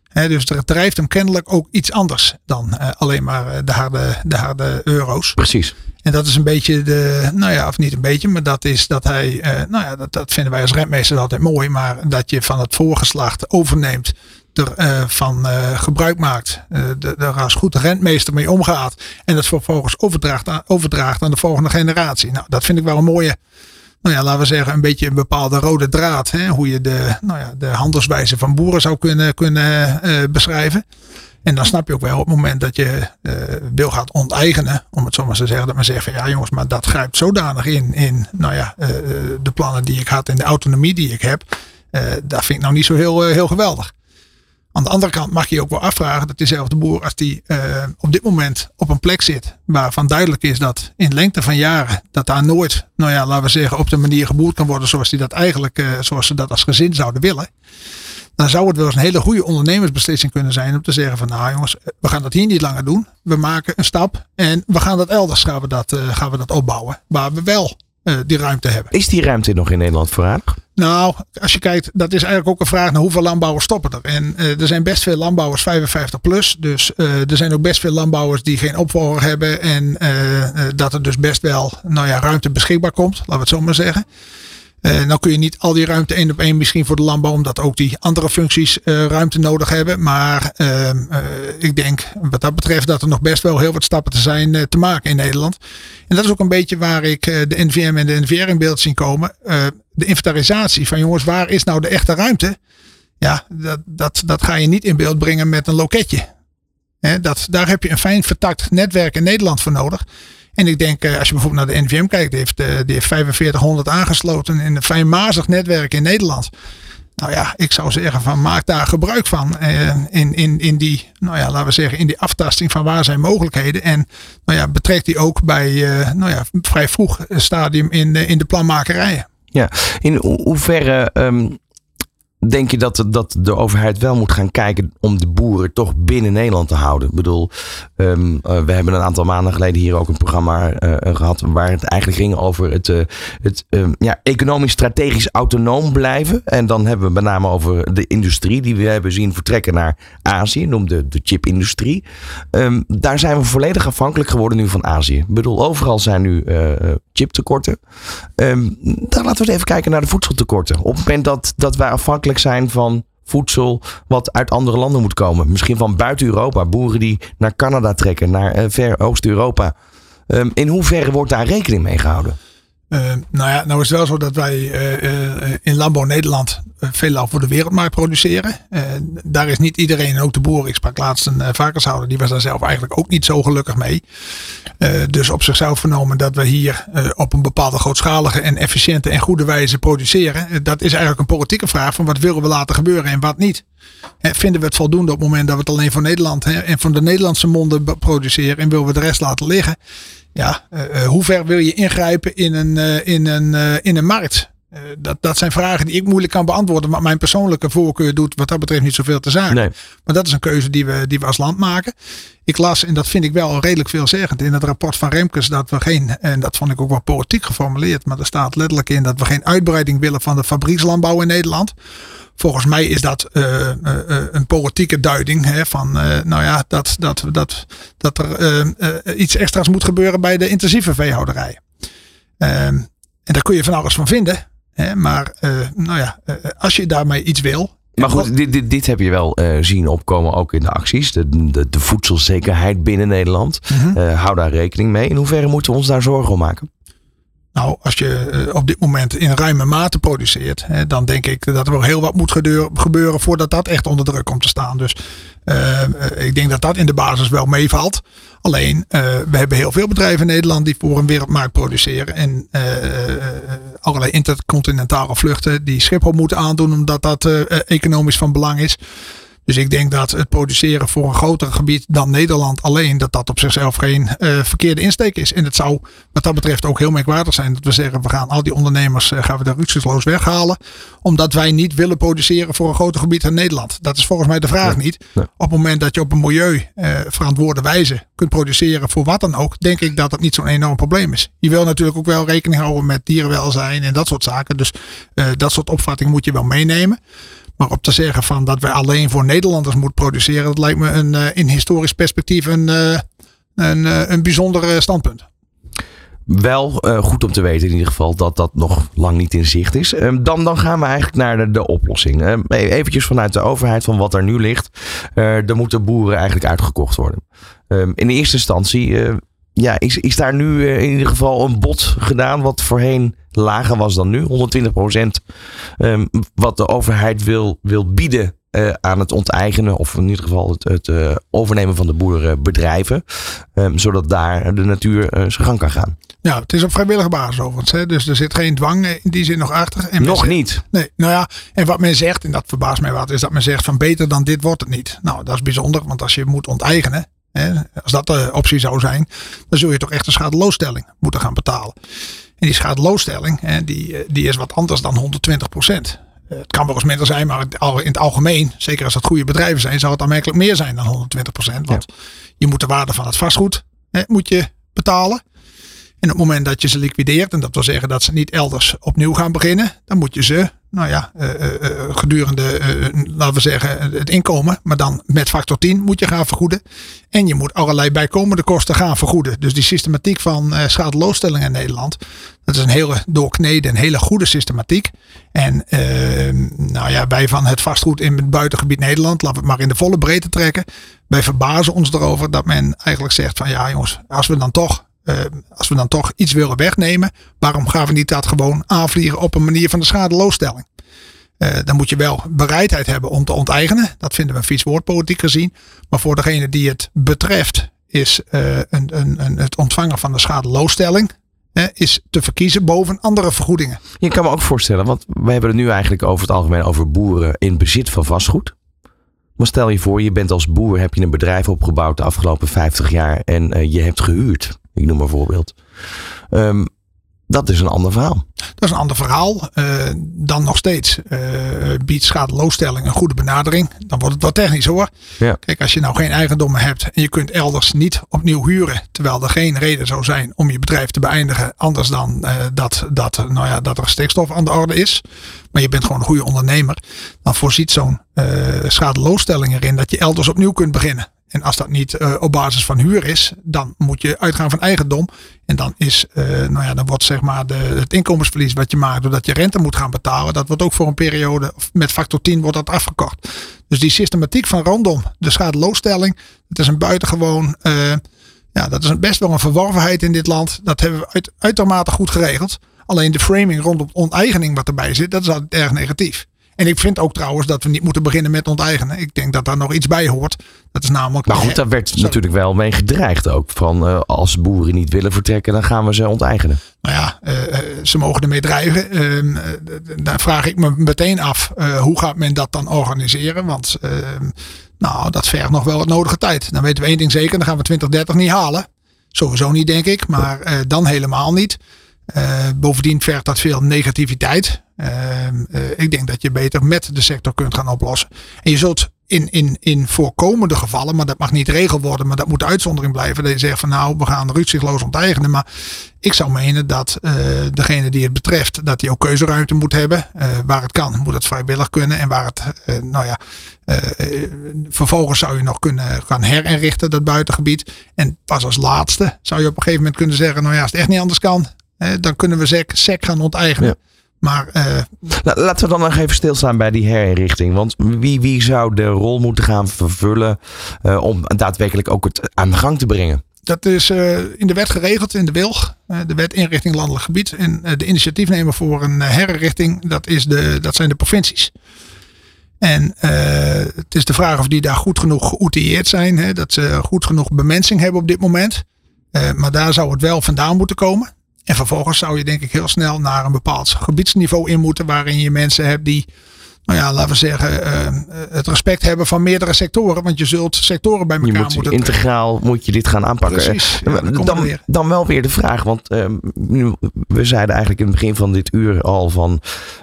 He, dus er drijft hem kennelijk ook iets anders dan uh, alleen maar uh, de harde, de harde euro's. Precies. En dat is een beetje de, nou ja, of niet een beetje, maar dat is dat hij, uh, nou ja, dat, dat vinden wij als rentmeester altijd mooi, maar dat je van het voorgeslacht overneemt er uh, van uh, gebruik maakt, uh, er als goed rentmeester mee omgaat en dat vervolgens overdraagt aan, overdraagt aan de volgende generatie. Nou, dat vind ik wel een mooie, nou ja, laten we zeggen, een beetje een bepaalde rode draad. Hè, hoe je de, nou ja, de handelswijze van boeren zou kunnen, kunnen beschrijven. En dan snap je ook wel op het moment dat je wil gaat onteigenen, om het zo maar te zeggen, dat men zegt van ja jongens, maar dat grijpt zodanig in, in nou ja, de plannen die ik had en de autonomie die ik heb. dat vind ik nou niet zo heel, heel geweldig. Aan de andere kant mag je je ook wel afvragen dat diezelfde boer, als die uh, op dit moment op een plek zit waarvan duidelijk is dat in lengte van jaren dat daar nooit, nou ja, laten we zeggen, op de manier geboerd kan worden zoals die dat eigenlijk, uh, zoals ze dat als gezin zouden willen. Dan zou het wel eens een hele goede ondernemersbeslissing kunnen zijn om te zeggen van nou jongens, we gaan dat hier niet langer doen. We maken een stap en we gaan dat elders gaan we dat, gaan we dat opbouwen. Waar we wel uh, die ruimte hebben. Is die ruimte nog in Nederland voorradig? Nou, als je kijkt, dat is eigenlijk ook een vraag naar hoeveel landbouwers stoppen er. En uh, er zijn best veel landbouwers 55 plus. Dus uh, er zijn ook best veel landbouwers die geen opvolger hebben. En dat er dus best wel nou ja, ruimte beschikbaar komt, laten we het zo maar zeggen. Uh, nou kun je niet al die ruimte één op één misschien voor de landbouw, omdat ook die andere functies uh, ruimte nodig hebben. Maar uh, ik denk wat dat betreft dat er nog best wel heel wat stappen te zijn te maken in Nederland. En dat is ook een beetje waar ik de NVM en de NVR in beeld zien komen. de inventarisatie van jongens, waar is nou de echte ruimte? Ja, dat, dat, dat ga je niet in beeld brengen met een loketje. Dat, daar heb je een fijn vertakt netwerk in Nederland voor nodig. En ik denk, eh, als je bijvoorbeeld naar de NVM kijkt, die heeft, eh, die heeft 4500 aangesloten in een fijnmazig netwerk in Nederland. Nou ja, ik zou zeggen van maak daar gebruik van eh, in, in, in die, nou ja, laten we zeggen, in die aftasting van waar zijn mogelijkheden. En nou ja, betrekt die ook bij, nou ja, vrij vroeg stadium in, in de planmakerijen. Ja, in hoeverre um, denk je dat, dat de overheid wel moet gaan kijken om de boeren toch binnen Nederland te houden? Ik bedoel, um, uh, we hebben een aantal maanden geleden hier ook een programma uh, gehad waar het eigenlijk ging over het, het um, ja, economisch strategisch autonoom blijven. En dan hebben we met name over de industrie die we hebben zien vertrekken naar Azië, noem de, de chipindustrie. Um, daar zijn we volledig afhankelijk geworden nu van Azië. Ik bedoel, overal zijn nu chiptekorten. dan laten we eens even kijken naar de voedseltekorten. Op het moment dat, dat wij afhankelijk zijn van voedsel wat uit andere landen moet komen. Misschien van buiten Europa. Boeren die naar Canada trekken, naar uh, ver Oost-Europa. Um, in hoeverre wordt daar rekening mee gehouden? Uh, nou ja, nou is het wel zo dat wij uh, uh, in Landbouw Nederland veelal voor de wereldmarkt produceren. daar is niet iedereen, ook de boeren. Ik sprak laatst een varkenshouder, die was daar zelf eigenlijk ook niet zo gelukkig mee. dus op zichzelf vernomen dat we hier op een bepaalde grootschalige en efficiënte en goede wijze produceren. dat is eigenlijk een politieke vraag van wat willen we laten gebeuren en wat niet. vinden we het voldoende op het moment dat we het alleen voor Nederland en van de Nederlandse monden produceren en willen we de rest laten liggen? Ja, uh, hoe ver wil je ingrijpen in een, uh, in een, in een markt? Dat, dat zijn vragen die ik moeilijk kan beantwoorden. Maar mijn persoonlijke voorkeur doet wat dat betreft niet zoveel te zaken. Nee. Maar dat is een keuze die we, die we als land maken. Ik las, en dat vind ik wel redelijk veelzeggend, in het rapport van Remkes dat we geen, en dat vond ik ook wel politiek geformuleerd, maar er staat letterlijk in dat we geen uitbreiding willen van de fabriekslandbouw in Nederland. Volgens mij is dat uh, uh, een politieke duiding hè, van, nou ja, dat, dat, dat, dat er iets extra's moet gebeuren bij de intensieve veehouderij. Ehm, en daar kun je van alles van vinden. Hè, maar nou ja, als je daarmee iets wil, maar goed, dit, dit, dit heb je wel uh, zien opkomen ook in de acties. De, de, de voedselzekerheid binnen Nederland. Mm -hmm. uh, hou daar rekening mee. In hoeverre moeten we ons daar zorgen om maken? Nou, als je uh, op dit moment in ruime mate produceert, hè, dan denk ik dat er wel heel wat moet gebeuren voordat dat echt onder druk komt te staan. Dus ik denk dat dat in de basis wel meevalt. Alleen, we hebben heel veel bedrijven in Nederland die voor een wereldmarkt produceren. En allerlei intercontinentale vluchten die Schiphol moeten aandoen omdat dat economisch van belang is. Dus ik denk dat het produceren voor een groter gebied dan Nederland alleen, dat dat op zichzelf geen uh, verkeerde insteek is. En het zou wat dat betreft ook heel merkwaardig zijn dat we zeggen, we gaan al die ondernemers, uh, gaan we daar rukzichtloos weghalen. Omdat wij niet willen produceren voor een groter gebied dan Nederland. Dat is volgens mij de vraag niet. Op het moment dat je op een milieu uh, verantwoorde wijze kunt produceren voor wat dan ook, denk ik dat dat niet zo'n enorm probleem is. Je wil natuurlijk ook wel rekening houden met dierenwelzijn en dat soort zaken. Dus dat soort opvattingen moet je wel meenemen. Maar op te zeggen van dat wij alleen voor Nederlanders moeten produceren, dat lijkt me een, uh, in historisch perspectief een, uh, een, uh, een bijzonder standpunt. Wel goed om te weten in ieder geval dat dat nog lang niet in zicht is. Ehm, dan, dan gaan we eigenlijk naar de, de oplossing. Ehm, e-, eventjes vanuit de overheid van wat er nu ligt. er moeten boeren eigenlijk uitgekocht worden. Ehm, in de eerste instantie ja, is, is daar nu in ieder geval een bod gedaan wat voorheen lager was dan nu. 120 procent um, wat de overheid wil, wil bieden uh, aan het onteigenen. Of in ieder geval het, het uh, overnemen van de boerenbedrijven. Um, zodat daar de natuur uh, zijn gang kan gaan. Ja, het is op vrijwillige basis overigens. Hè? Dus er zit geen dwang in die zin nog achter. En nog niet? Nee, nou ja. En wat men zegt, en dat verbaast mij wat, is dat men zegt van beter dan dit wordt het niet. Nou, dat is bijzonder. Want als je moet onteigenen, Hè, als dat de optie zou zijn, dan zul je toch echt een schadeloosstelling moeten gaan betalen. En die schadeloosstelling, hè, die, eh, die is wat anders dan 120 procent. Eh, het kan wel eens minder zijn, maar in het algemeen, zeker als het goede bedrijven zijn, zal het aanmerkelijk meer zijn dan 120 procent. Want ja. je moet de waarde van het vastgoed hè, moet je betalen. En op het moment dat je ze liquideert, en dat wil zeggen dat ze niet elders opnieuw gaan beginnen, dan moet je ze, nou ja, uh, uh, gedurende, uh, laten we zeggen, het inkomen, maar dan met factor 10 moet je gaan vergoeden. En je moet allerlei bijkomende kosten gaan vergoeden. Dus die systematiek van schadeloosstelling in Nederland, dat is een hele doorkneden, een hele goede systematiek. En nou ja, wij van het vastgoed in het buitengebied Nederland, laten we het maar in de volle breedte trekken. Wij verbazen ons erover dat men eigenlijk zegt van ja jongens, als we dan toch uh, als we dan toch iets willen wegnemen, waarom gaan we niet dat gewoon aanvliegen op een manier van de schadeloosstelling? Uh, dan moet je wel bereidheid hebben om te onteigenen. Dat vinden we een vies woord politiek gezien. Maar voor degene die het betreft is uh, een, een, een, het ontvangen van de schadeloosstelling is te verkiezen boven andere vergoedingen. Je kan me ook voorstellen, want we hebben het nu eigenlijk over het algemeen over boeren in bezit van vastgoed. Maar stel je voor, je bent als boer, heb je een bedrijf opgebouwd de afgelopen 50 jaar en uh, je hebt gehuurd. Ik noem maar een voorbeeld. Um, dat is een ander verhaal. Dat is een ander verhaal. Uh, dan nog steeds uh, biedt schadeloosstelling een goede benadering. Dan wordt het wat technisch hoor. Ja. Kijk, als je nou geen eigendommen hebt en je kunt elders niet opnieuw huren. Terwijl er geen reden zou zijn om je bedrijf te beëindigen. Anders dan uh, dat, dat, nou ja, dat er stikstof aan de orde is. Maar je bent gewoon een goede ondernemer. Dan voorziet zo'n schadeloosstelling erin dat je elders opnieuw kunt beginnen. En als dat niet uh, op basis van huur is, dan moet je uitgaan van eigendom. En dan is, uh, nou ja, dan wordt zeg maar de, het inkomensverlies wat je maakt doordat je rente moet gaan betalen, dat wordt ook voor een periode met factor 10 wordt dat afgekort. Dus die systematiek van rondom de schadeloosstelling, het is een buitengewoon, uh, ja, dat is best wel een verworvenheid in dit land. Dat hebben we uit, uitermate goed geregeld. Alleen de framing rondom onteigening wat erbij zit, dat is altijd erg negatief. En ik vind ook trouwens dat we niet moeten beginnen met onteigenen. Ik denk dat daar nog iets bij hoort. Dat is namelijk. Maar goed, daar werd natuurlijk wel mee gedreigd ook. Van uh, als boeren niet willen vertrekken, dan gaan we ze onteigenen. Nou ja, uh, ze mogen ermee dreigen. Uh, daar vraag ik me meteen af. hoe gaat men dat dan organiseren? Want ehm, nou, dat vergt nog wel wat nodige tijd. Dan weten we één ding zeker. Dan gaan we 2030 niet halen. Sowieso niet, denk ik. Maar dan helemaal niet. Uh, bovendien vergt dat veel negativiteit. Uh, uh, ik denk dat je beter met de sector kunt gaan oplossen. En je zult in, in, in voorkomende gevallen, maar dat mag niet regel worden, maar dat moet de uitzondering blijven. Dat je zegt van nou, we gaan ruzieloos onteigenen. Maar ik zou menen dat degene die het betreft, dat die ook keuzeruimte moet hebben. waar het kan, moet het vrijwillig kunnen. En waar het, nou ja, vervolgens zou je nog kunnen gaan herinrichten, dat buitengebied. En pas als laatste zou je op een gegeven moment kunnen zeggen, nou ja, als het echt niet anders kan, dan kunnen we SEC, SEC gaan onteigenen. Maar, uh, Laten we dan nog even stilstaan bij die herinrichting. Want wie, wie zou de rol moeten gaan vervullen uh, om daadwerkelijk ook het aan de gang te brengen? Dat is uh, in de wet geregeld, in de WILG, de wet inrichting landelijk gebied. En de initiatiefnemer voor een herinrichting, dat, is de, dat zijn de provincies. En het is de vraag of die daar goed genoeg geoutilleerd zijn. Hè, dat ze goed genoeg bemensing hebben op dit moment. maar daar zou het wel vandaan moeten komen. En vervolgens zou je denk ik heel snel naar een bepaald gebiedsniveau in moeten. Waarin je mensen hebt die, nou ja, laten we zeggen, uh, het respect hebben van meerdere sectoren. Want je zult sectoren bij elkaar moet moeten Integraal moet je dit gaan aanpakken. Precies, ja, dan, dan, wel weer de vraag. Want uh, nu, we zeiden eigenlijk in het begin van dit uur al van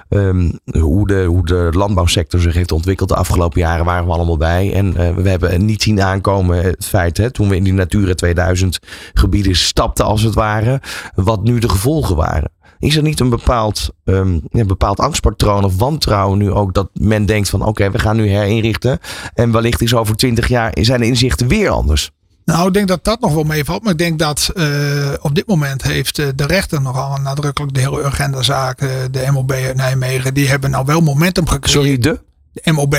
um, hoe, de, hoe de landbouwsector zich heeft ontwikkeld de afgelopen jaren waren we allemaal bij. En uh, we hebben niet zien aankomen het feit, hè, toen we in die Natura 2000 gebieden stapten als het ware, wat nu de gevolgen waren. Is er niet een bepaald, um, een bepaald angstpatroon of wantrouwen nu ook dat men denkt van oké, okay, we gaan nu herinrichten en wellicht is over twintig jaar zijn de inzichten weer anders? Nou, ik denk dat dat nog wel meevalt. Maar ik denk dat uh, op dit moment heeft uh, de rechter nogal nadrukkelijk de hele agenda zaken. De MOB uit Nijmegen. Die hebben nou wel momentum gecreëerd. Sorry, de? De MOB,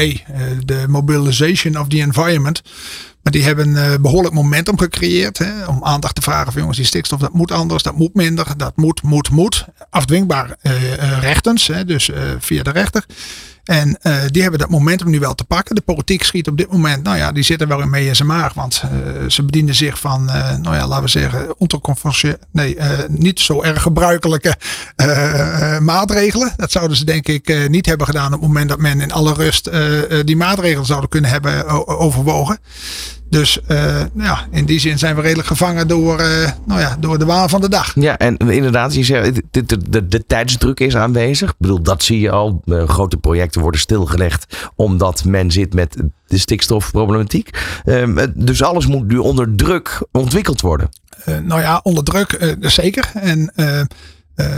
de Mobilization of the Environment. Maar die hebben behoorlijk momentum gecreëerd. Hè, om aandacht te vragen van jongens, die stikstof dat moet anders, dat moet minder, dat moet, moet, moet. Afdwingbaar rechtens, hè, dus via de rechter. En uh, die hebben dat momentum nu wel te pakken. De politiek schiet op dit moment, nou ja, die zitten wel in mee in zijn maag. Want uh, ze bedienen zich van, uh, nou ja, laten we zeggen, nee, niet zo erg gebruikelijke maatregelen. Dat zouden ze denk ik niet hebben gedaan op het moment dat men in alle rust die maatregelen zouden kunnen hebben overwogen. Dus uh, ja, in die zin zijn we redelijk gevangen door, uh, nou ja, door de waan van de dag. Ja, en inderdaad, je zegt, de, de, de, de tijdsdruk is aanwezig. Ik bedoel, dat zie je al. Uh, grote projecten worden stilgelegd omdat men zit met de stikstofproblematiek. Ehm, dus alles moet nu onder druk ontwikkeld worden. nou ja, onder druk zeker. En,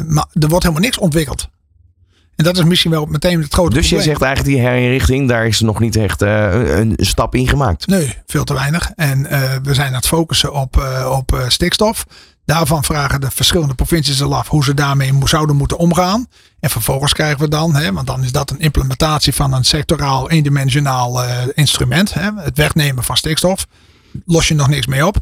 maar er wordt helemaal niks ontwikkeld. En dat is misschien wel meteen het grote dus probleem. Dus je zegt eigenlijk die herinrichting, daar is nog niet echt uh, een stap in gemaakt? Nee, veel te weinig. En uh, we zijn aan het focussen op, uh, op stikstof. Daarvan vragen de verschillende provincies al af hoe ze daarmee zouden moeten omgaan. En vervolgens krijgen we dan, hè, want dan is dat een implementatie van een sectoraal, eendimensionaal instrument. Hè, het wegnemen van stikstof. Los je nog niks mee op.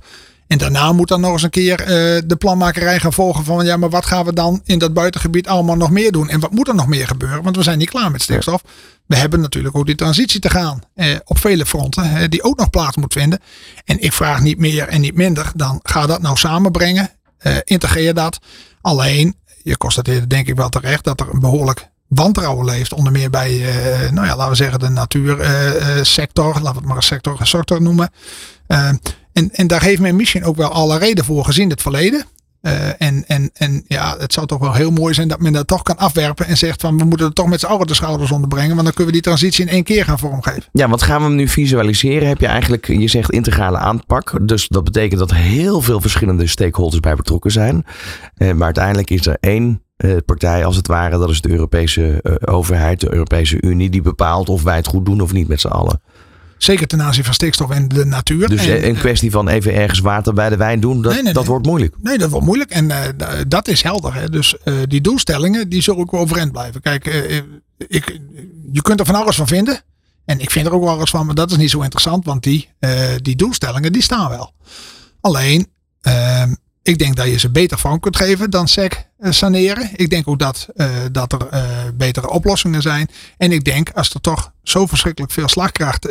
En daarna moet dan nog eens een keer uh, de planmakerij gaan volgen van ja, maar wat gaan we dan in dat buitengebied allemaal nog meer doen? En wat moet er nog meer gebeuren? Want we zijn niet klaar met stikstof. We hebben natuurlijk ook die transitie te gaan eh, op vele fronten, eh, die ook nog plaats moet vinden. En ik vraag niet meer en niet minder, dan ga dat nou samenbrengen. Uh, integreer dat. Alleen, je constateerde denk ik wel terecht dat er een behoorlijk wantrouwen leeft. Onder meer bij, uh, nou ja, laten we zeggen de natuursector. Laten we het maar een sector, sector noemen. Uh, en, en daar heeft men misschien ook wel alle reden voor gezien het verleden. Uh, en, en, en ja, het zou toch wel heel mooi zijn dat men dat toch kan afwerpen en zegt van we moeten er toch met z'n allen de schouders onder brengen, want dan kunnen we die transitie in één keer gaan vormgeven. Ja, wat gaan we hem nu visualiseren? Heb je eigenlijk, je zegt integrale aanpak, dus dat betekent dat heel veel verschillende stakeholders bij betrokken zijn. Maar uiteindelijk is er één partij als het ware, dat is de Europese overheid, de Europese Unie, die bepaalt of wij het goed doen of niet met z'n allen. Zeker ten aanzien van stikstof en de natuur. Dus en, een kwestie van even ergens water bij de wijn doen, dat, Nee, nee, dat nee. wordt moeilijk. Nee, dat wordt moeilijk. En eh, dat is helder. Hè. Dus eh, die doelstellingen, die zullen ook overeind blijven. Kijk, eh, ik, je kunt er van alles van vinden. En ik vind er ook wel eens van, maar dat is niet zo interessant. Want die, eh, die doelstellingen, die staan wel. Alleen, ehm, ik denk dat je ze beter vorm kunt geven dan SEC eh, saneren. Ik denk ook dat, eh, dat er eh, betere oplossingen zijn. En ik denk, als er toch zo verschrikkelijk veel slagkracht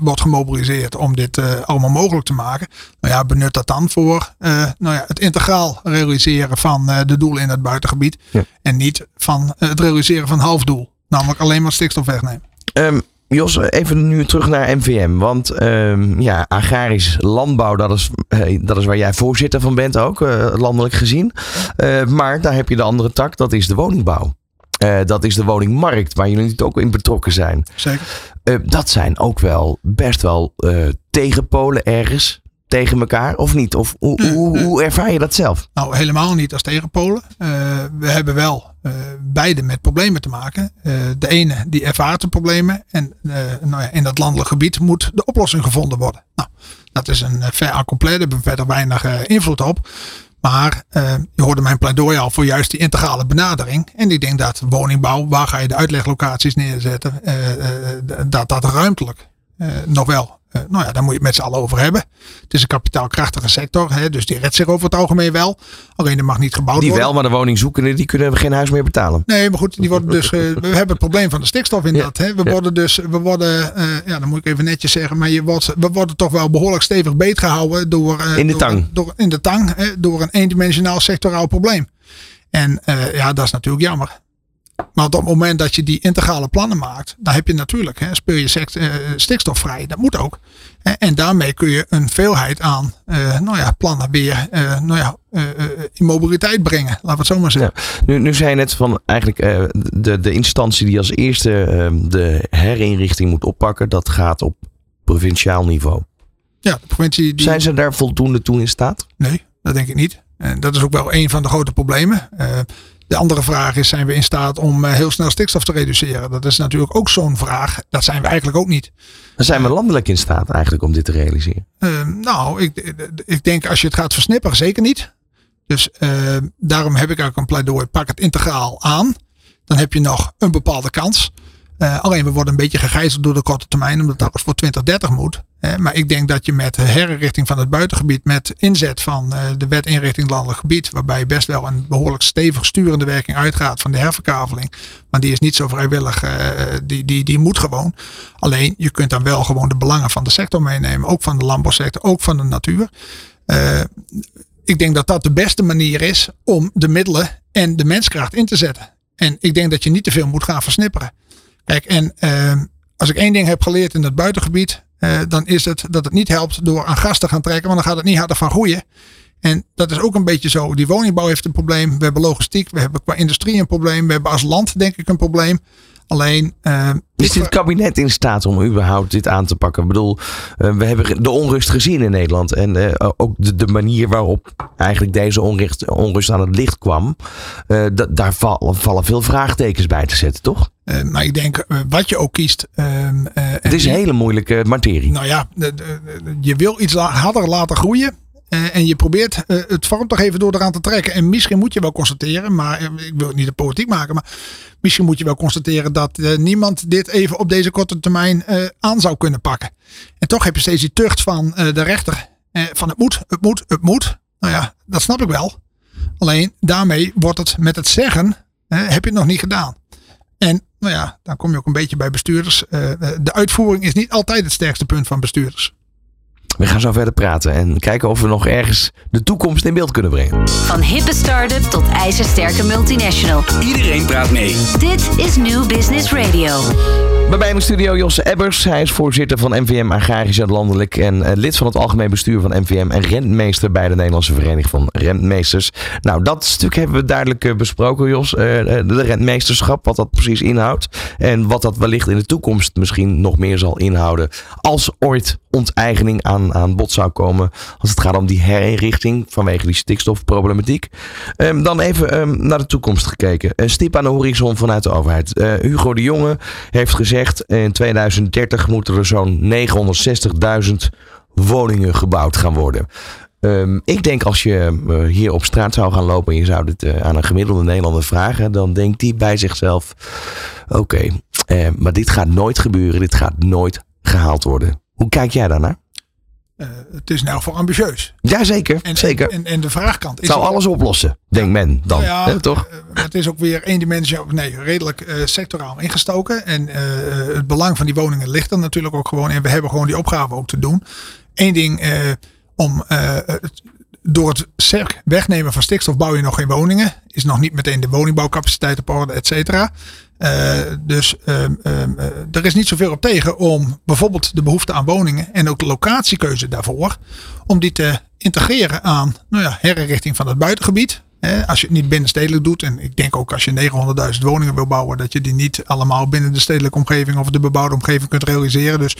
wordt gemobiliseerd om dit allemaal mogelijk te maken. Nou ja, benut dat dan voor nou ja, het integraal realiseren van de doelen in het buitengebied. Ja. En niet van het realiseren van halfdoel. Namelijk alleen maar stikstof wegnemen. Ehm, Jos, even nu terug naar MVM. Want ehm, ja, agrarisch landbouw, dat is, eh, dat is waar jij voorzitter van bent ook, eh, landelijk gezien. Eh, maar daar heb je de andere tak, dat is de woningbouw. Dat is de woningmarkt, waar jullie natuurlijk ook in betrokken zijn. Zeker. Dat zijn ook wel best wel tegenpolen ergens. Tegen elkaar, of niet? Of hoe, hoe, hoe ervaar je dat zelf? Nou, helemaal niet als tegenpolen. Eh, we hebben wel eh, beide met problemen te maken. Eh, de ene die ervaart de problemen. En nou ja, in dat landelijk gebied moet de oplossing gevonden worden. Nou, dat is een ver. Daar hebben we verder weinig invloed op. Maar je hoorde mijn pleidooi al voor juist die integrale benadering. En ik denk dat woningbouw, waar ga je de uitleglocaties neerzetten, dat dat ruimtelijk nog wel. Eh, nou ja, daar moet je het met z'n allen over hebben. Het is een kapitaalkrachtige sector, hè, dus die redt zich over het algemeen wel. Alleen er mag niet gebouwd Die worden. wel, maar de woningzoekenden die kunnen geen huis meer betalen. Nee, maar goed, die worden dus, eh, we hebben het probleem van de stikstof in Ja, dat. Hè. We ja. worden dus, we worden, eh, ja, dan moet ik even netjes zeggen, maar je wordt, we worden toch wel behoorlijk stevig beetgehouden door, In de door- tang. Door, in de tang, hè, door een eendimensionaal sectoraal probleem. En ja, dat is natuurlijk jammer. Maar op het moment dat je die integrale plannen maakt, dan heb je natuurlijk, hè, speel je sect, eh, stikstof vrij. Dat moet ook. Hè, en daarmee kun je een veelheid aan eh, nou ja, plannen weer eh, nou ja, eh, eh, in mobiliteit brengen. Laten we het zo maar zeggen. Nu, nu zei je net van eigenlijk eh, de, de instantie die als eerste eh, de herinrichting moet oppakken, dat gaat op provinciaal niveau. Ja, de provincie die... Zijn ze daar voldoende toe in staat? Nee, dat denk ik niet. En dat is ook wel een van de grote problemen. De andere vraag is, zijn we in staat om eh, heel snel stikstof te reduceren? Dat is natuurlijk ook zo'n vraag. Dat zijn we eigenlijk ook niet. Dan zijn we landelijk in staat eigenlijk om dit te realiseren. Eh, nou, ik, ik denk als je het gaat versnipperen, zeker niet. Dus eh, daarom heb ik ook een pleidooi, pak het integraal aan. Dan heb je nog een bepaalde kans. Alleen we worden een beetje gegijzeld door de korte termijn, omdat dat voor 2030 moet. Maar ik denk dat je met de herinrichting van het buitengebied, met inzet van eh, de wet inrichting landelijk gebied, waarbij best wel een behoorlijk stevig sturende werking uitgaat van de herverkaveling. Maar die is niet zo vrijwillig, eh, die, die, die moet gewoon. Alleen je kunt dan wel gewoon de belangen van de sector meenemen, ook van de landbouwsector, ook van de natuur. Eh, ik denk dat dat de beste manier is om de middelen en de menskracht in te zetten. En ik denk dat je niet te veel moet gaan versnipperen. Kijk, en als ik één ding heb geleerd in het buitengebied, eh, dan is het dat het niet helpt door aan gas te gaan trekken, want dan gaat het niet harder van groeien. En dat is ook een beetje zo. Die woningbouw heeft een probleem. We hebben logistiek, we hebben qua industrie een probleem. We hebben als land denk ik een probleem. Alleen. eh, Is dit kabinet in staat om überhaupt dit aan te pakken? Ik bedoel, eh, we hebben de onrust gezien in Nederland. En eh, ook de, de manier waarop eigenlijk deze onrust, onrust aan het licht kwam. da- daar val- vallen veel vraagtekens bij te zetten, toch? maar ik denk, wat je ook kiest. ehm, eh, Het is een hele moeilijke materie. Nou ja, je wil iets harder laten groeien. Eh, en je probeert eh, het vorm te geven door eraan te trekken. En misschien moet je wel constateren, maar eh, ik wil het niet de politiek maken. Maar misschien moet je wel constateren dat niemand dit even op deze korte termijn aan zou kunnen pakken. En toch heb je steeds die tucht van de rechter. van het moet, het moet, het moet. Nou ja, dat snap ik wel. Alleen daarmee wordt het met het zeggen, heb je het nog niet gedaan. En nou ja, dan kom je ook een beetje bij bestuurders. De uitvoering is niet altijd het sterkste punt van bestuurders. We gaan zo verder praten en kijken of we nog ergens de toekomst in beeld kunnen brengen. Van hippe start-up tot ijzersterke multinational. Iedereen praat mee. Dit is New Business Radio. Bij mij in de studio Jos Ebbers. Hij is voorzitter van MVM Agrarisch en Landelijk. En eh, lid van het algemeen bestuur van MVM. En rentmeester bij de Nederlandse Vereniging van Rentmeesters. Nou, dat stuk hebben we duidelijk eh, besproken, Jos. Eh, de rentmeesterschap, wat dat precies inhoudt. En wat dat wellicht in de toekomst misschien nog meer zal inhouden. Als ooit onteigening aan aan, bod zou komen als het gaat om die herinrichting vanwege die stikstofproblematiek. Ehm, dan even ehm, naar de toekomst gekeken. Een stip aan de horizon vanuit de overheid. Eh, Hugo de Jonge heeft gezegd in 2030 moeten er zo'n 960.000 woningen gebouwd gaan worden. Ehm, ik denk als je eh, hier op straat zou gaan lopen en je zou dit eh, aan een gemiddelde Nederlander vragen, dan denkt hij bij zichzelf: oké, maar dit gaat nooit gebeuren, dit gaat nooit gehaald worden. Hoe kijk jij daarnaar? Uh, het is in elk geval ambitieus. Jazeker, En, zeker. En, en de vraagkant Het zou alles oplossen, denkt men dan. Nou ja, toch? eh, het is ook weer één dimensie, nee, redelijk eh, sectoraal ingestoken. En eh, het belang van die woningen ligt er natuurlijk ook gewoon. En we hebben gewoon die opgave ook te doen. Eén ding eh, om eh, het- door het wegnemen van stikstof bouw je nog geen woningen. Is nog niet meteen de woningbouwcapaciteit op orde, et cetera. Eh, dus ehm, eh, er is niet zoveel op tegen om bijvoorbeeld de behoefte aan woningen en ook de locatiekeuze daarvoor, om die te integreren aan nou ja, herinrichting van het buitengebied. Als je het niet binnenstedelijk doet, en ik denk ook als je 900.000 woningen wil bouwen, dat je die niet allemaal binnen de stedelijke omgeving of de bebouwde omgeving kunt realiseren. Dus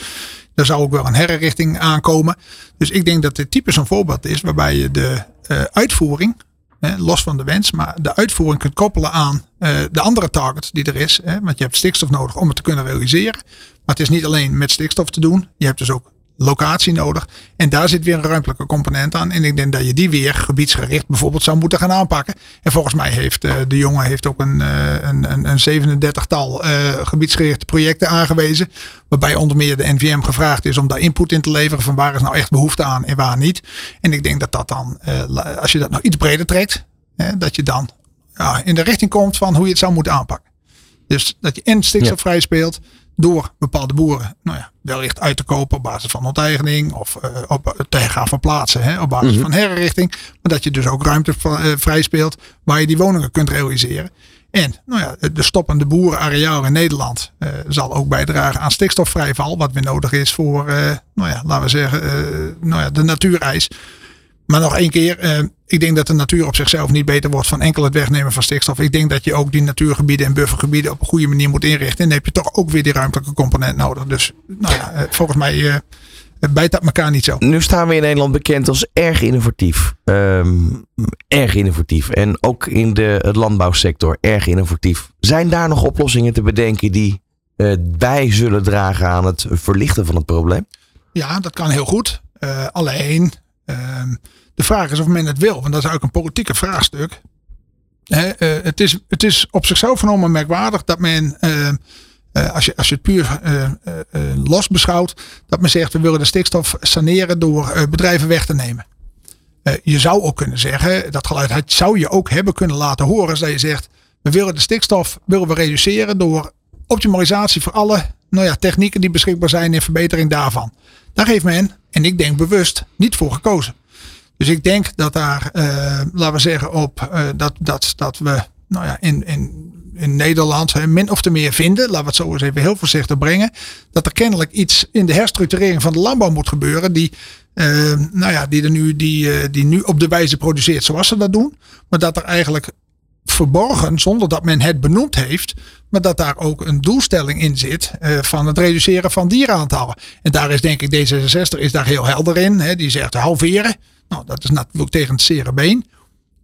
daar zou ook wel een herinrichting aankomen. Dus ik denk dat dit typisch een voorbeeld is waarbij je de eh, uitvoering, los van de wens, maar de uitvoering kunt koppelen aan eh, de andere target die er is. Want je hebt stikstof nodig om het te kunnen realiseren. Maar het is niet alleen met stikstof te doen. Je hebt dus ook locatie nodig. En daar zit weer een ruimtelijke component aan. En ik denk dat je die weer gebiedsgericht bijvoorbeeld zou moeten gaan aanpakken. En volgens mij heeft eh, de jongen heeft ook een, eh, een, een, een 37-tal eh, gebiedsgerichte projecten aangewezen. Waarbij onder meer de NVM gevraagd is om daar input in te leveren. Van waar is nou echt behoefte aan en waar niet. En ik denk dat dat dan, als je dat nou iets breder trekt. Hè, dat je dan ja, in de richting komt van hoe je het zou moeten aanpakken. Dus dat je en stikstofvrij speelt door bepaalde boeren nou ja, wellicht uit te kopen op basis van onteigening of eh, op het te gaan verplaatsen hè, op basis van herinrichting. Maar dat je dus ook ruimte eh, vrij speelt waar je die woningen kunt realiseren. En nou ja, de stoppende boerenareaal in Nederland eh, zal ook bijdragen aan stikstofvrijval, wat weer nodig is voor, eh, nou ja, laten we zeggen, eh, nou ja, de natuureis. Maar nog één keer, eh, ik denk dat de natuur op zichzelf niet beter wordt van enkel het wegnemen van stikstof. Ik denk dat je ook die natuurgebieden en buffergebieden op een goede manier moet inrichten. En dan heb je toch ook weer die ruimtelijke component nodig. Dus nou ja, eh, volgens mij eh, bijt dat elkaar niet zo. Nu staan we in Nederland bekend als erg innovatief. Ehm, erg innovatief. En ook in de landbouwsector erg innovatief. Zijn daar nog oplossingen te bedenken die bij zullen dragen aan het verlichten van het probleem? Ja, dat kan heel goed. Alleen, de vraag is of men het wil. Want dat is ook een politieke vraagstuk. Eh, het, is, het is op zichzelf genomen merkwaardig dat men, ehm, eh, als, je, als je het puur eh, los beschouwt, dat men zegt we willen de stikstof saneren door bedrijven weg te nemen. Je zou ook kunnen zeggen, dat geluid zou je ook hebben kunnen laten horen, als je zegt, we willen de stikstof willen we reduceren door optimalisatie voor alle nou ja, technieken die beschikbaar zijn en verbetering daarvan. Daar heeft men, en ik denk bewust, niet voor gekozen. Dus ik denk dat daar, eh, laten we zeggen, op eh, dat, dat, dat we nou ja, in, in, in Nederland min of te meer vinden, laten we het zo eens even heel voorzichtig brengen, dat er kennelijk iets in de herstructurering van de landbouw moet gebeuren die, eh, nou ja, die, er nu, die, die nu op de wijze produceert zoals ze dat doen, maar dat er eigenlijk verborgen, zonder dat men het benoemd heeft, maar dat daar ook een doelstelling in zit eh, van het reduceren van dierenaantallen. En daar is denk ik D66 is daar heel helder in. Hè, die zegt halveren. Nou, dat is natuurlijk tegen het zere been.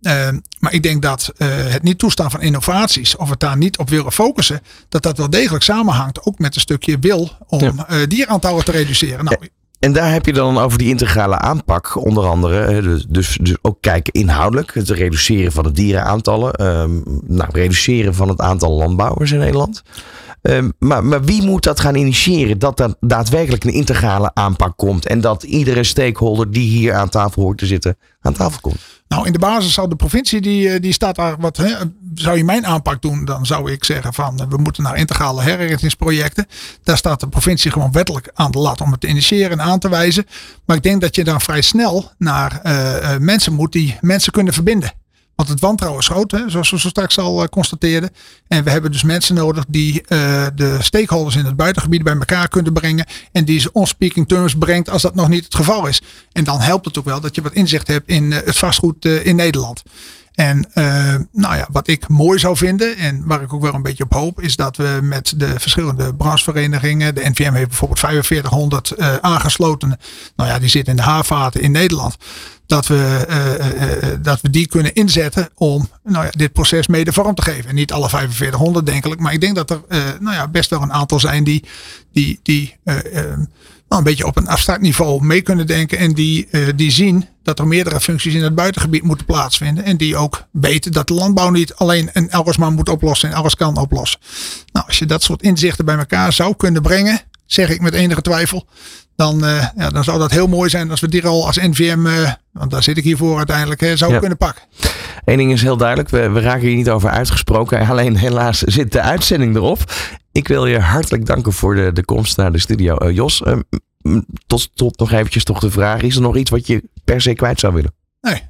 Eh, maar ik denk dat eh, het niet toestaan van innovaties, of het daar niet op willen focussen, dat dat wel degelijk samenhangt ook met een stukje wil om Ja. eh, dieraantallen te reduceren. Nou, En daar heb je dan over die integrale aanpak, onder andere. Dus, dus, dus ook kijken inhoudelijk. Het reduceren van de dierenaantallen. ehm, nou, reduceren van het aantal landbouwers in Nederland. Ehm, maar, maar wie moet dat gaan initiëren? Dat er daadwerkelijk een integrale aanpak komt. En dat iedere stakeholder die hier aan tafel hoort te zitten, aan tafel komt. Nou, in de basis zou de provincie, die, eh, die staat daar wat. Hè, zou je mijn aanpak doen, dan zou ik zeggen van eh, we moeten naar integrale herinrichtingsprojecten. Daar staat de provincie gewoon wettelijk aan de lat om het te initiëren en aan te wijzen. Maar ik denk dat je dan vrij snel naar eh, mensen moet die mensen kunnen verbinden. Want het wantrouwen is groot, hè, zoals we zo straks al eh, constateerden. En we hebben dus mensen nodig die eh, de stakeholders in het buitengebied bij elkaar kunnen brengen. En die ze on speaking terms brengt als dat nog niet het geval is. En dan helpt het ook wel dat je wat inzicht hebt in eh, het vastgoed in Nederland. En nou ja, wat ik mooi zou vinden en waar ik ook wel een beetje op hoop, is dat we met de verschillende brancheverenigingen, de NVM heeft bijvoorbeeld 4500 uh, aangesloten, nou ja, die zitten in de haarvaten in Nederland, dat we, uh, dat we die kunnen inzetten om nou ja, dit proces mede vorm te geven. En niet alle 4500 denkelijk, maar ik denk dat er nou ja, best wel een aantal zijn die, die, die nou, een beetje op een abstract niveau mee kunnen denken. En die, uh, die zien dat er meerdere functies in het buitengebied moeten plaatsvinden. En die ook weten dat de landbouw niet alleen een alles maar moet oplossen en alles kan oplossen. Nou, als je dat soort inzichten bij elkaar zou kunnen brengen, zeg ik met enige twijfel. Dan, uh, ja, dan zou dat heel mooi zijn als we die rol als NVM, uh, want daar zit ik hier voor uiteindelijk, hè, zou kunnen pakken. Eén ding is heel duidelijk, we, we raken hier niet over uitgesproken. Alleen helaas zit de uitzending erop. Ik wil je hartelijk danken voor de, de komst naar de studio. Uh, Jos, tot, tot nog eventjes toch de vraag. Is er nog iets wat je per se kwijt zou willen? Nee,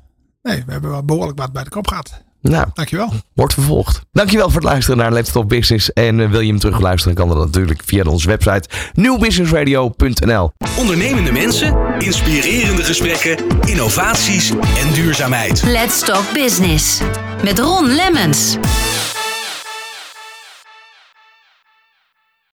nee we hebben wel behoorlijk wat bij de kop gehad. Nou, dankjewel. Wordt vervolgd. Dankjewel voor het luisteren naar Let's Talk Business. En uh, wil je hem terugluisteren, kan dat natuurlijk via onze website nieuwbusinessradio.nl. Ondernemende mensen, inspirerende gesprekken, innovaties en duurzaamheid. Let's Talk Business met Ron Lemmens.